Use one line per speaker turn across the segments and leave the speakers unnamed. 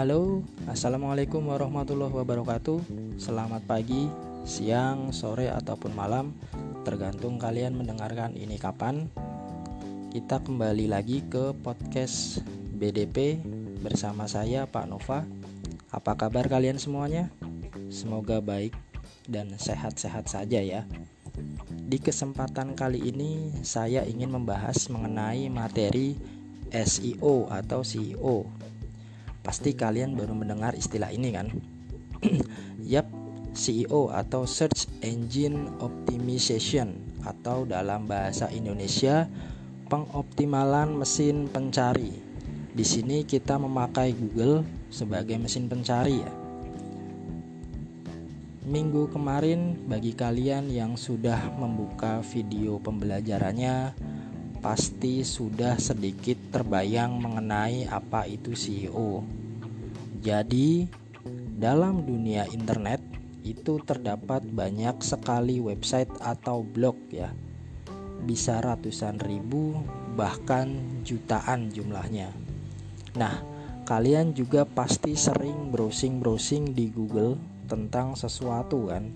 Halo, assalamualaikum warahmatullahi wabarakatuh. Selamat pagi, siang, sore, ataupun malam, tergantung kalian mendengarkan ini kapan. Kita kembali lagi ke podcast BDP bersama saya, Pak Nova. Apa kabar kalian semuanya? Semoga baik dan sehat-sehat saja ya. Di kesempatan kali ini, saya ingin membahas mengenai materi SEO atau CEO Pasti kalian baru mendengar istilah ini kan? Yap, CEO atau Search Engine Optimization atau dalam bahasa Indonesia pengoptimalan mesin pencari. Di sini kita memakai Google sebagai mesin pencari ya. Minggu kemarin bagi kalian yang sudah membuka video pembelajarannya pasti sudah sedikit terbayang mengenai apa itu CEO. Jadi, dalam dunia internet itu terdapat banyak sekali website atau blog ya. Bisa ratusan ribu bahkan jutaan jumlahnya. Nah, kalian juga pasti sering browsing-browsing di Google tentang sesuatu kan.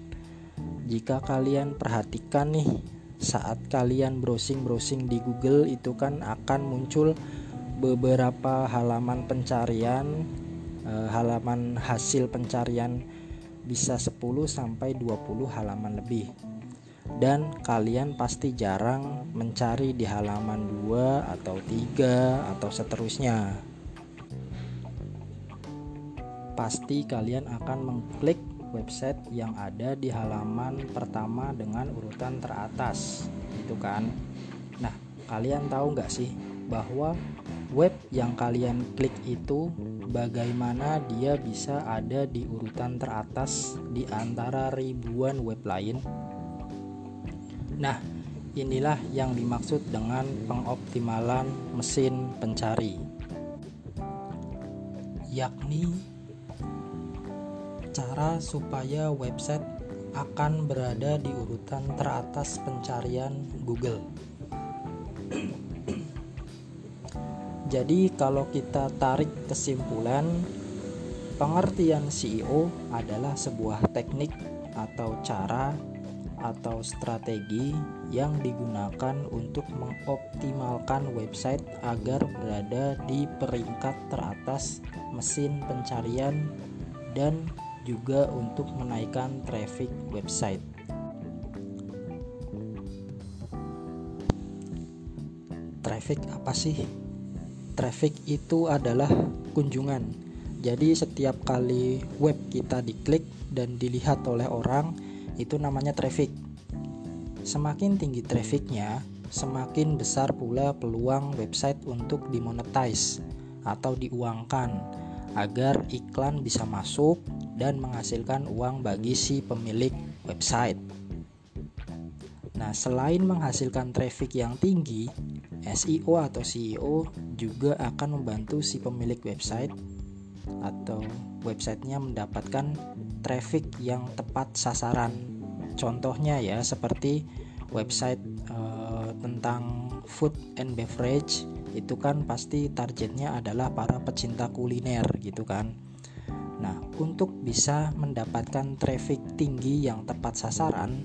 Jika kalian perhatikan nih saat kalian browsing-browsing di Google itu kan akan muncul beberapa halaman pencarian eh, halaman hasil pencarian bisa 10 sampai 20 halaman lebih. Dan kalian pasti jarang mencari di halaman 2 atau 3 atau seterusnya. Pasti kalian akan mengklik website yang ada di halaman pertama dengan urutan teratas. Gitu kan? Nah kalian tahu nggak sih bahwa web yang kalian klik itu bagaimana dia bisa ada di urutan teratas di antara ribuan web lain nah inilah yang dimaksud dengan pengoptimalan mesin pencari yakni cara supaya website akan berada di urutan teratas pencarian Google. Jadi, kalau kita tarik kesimpulan, pengertian CEO adalah sebuah teknik atau cara atau strategi yang digunakan untuk mengoptimalkan website agar berada di peringkat teratas mesin pencarian dan juga untuk menaikkan traffic website. Traffic apa sih? Traffic itu adalah kunjungan. Jadi setiap kali web kita diklik dan dilihat oleh orang, itu namanya traffic. Semakin tinggi trafficnya, semakin besar pula peluang website untuk dimonetize atau diuangkan agar iklan bisa masuk dan menghasilkan uang bagi si pemilik website. Nah, selain menghasilkan traffic yang tinggi, SEO atau CEO juga akan membantu si pemilik website atau websitenya mendapatkan traffic yang tepat sasaran. Contohnya ya seperti website uh, tentang food and beverage itu kan pasti targetnya adalah para pecinta kuliner gitu kan Nah, untuk bisa mendapatkan traffic tinggi yang tepat sasaran,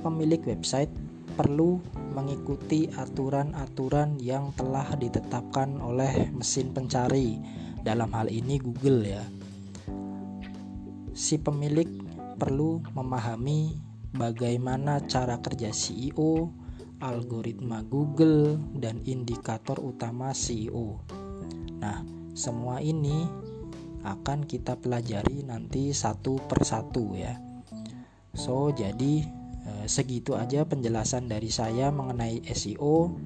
pemilik website perlu mengikuti aturan-aturan yang telah ditetapkan oleh mesin pencari. Dalam hal ini Google ya. Si pemilik perlu memahami bagaimana cara kerja CEO, algoritma Google, dan indikator utama CEO. Nah, semua ini akan kita pelajari nanti satu persatu ya. So, jadi segitu aja penjelasan dari saya mengenai SEO.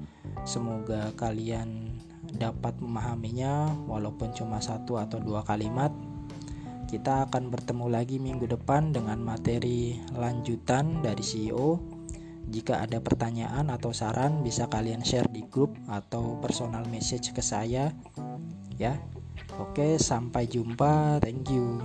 Semoga kalian dapat memahaminya walaupun cuma satu atau dua kalimat. Kita akan bertemu lagi minggu depan dengan materi lanjutan dari CEO. Jika ada pertanyaan atau saran bisa kalian share di grup atau personal message ke saya ya. Oke, sampai jumpa. Thank you.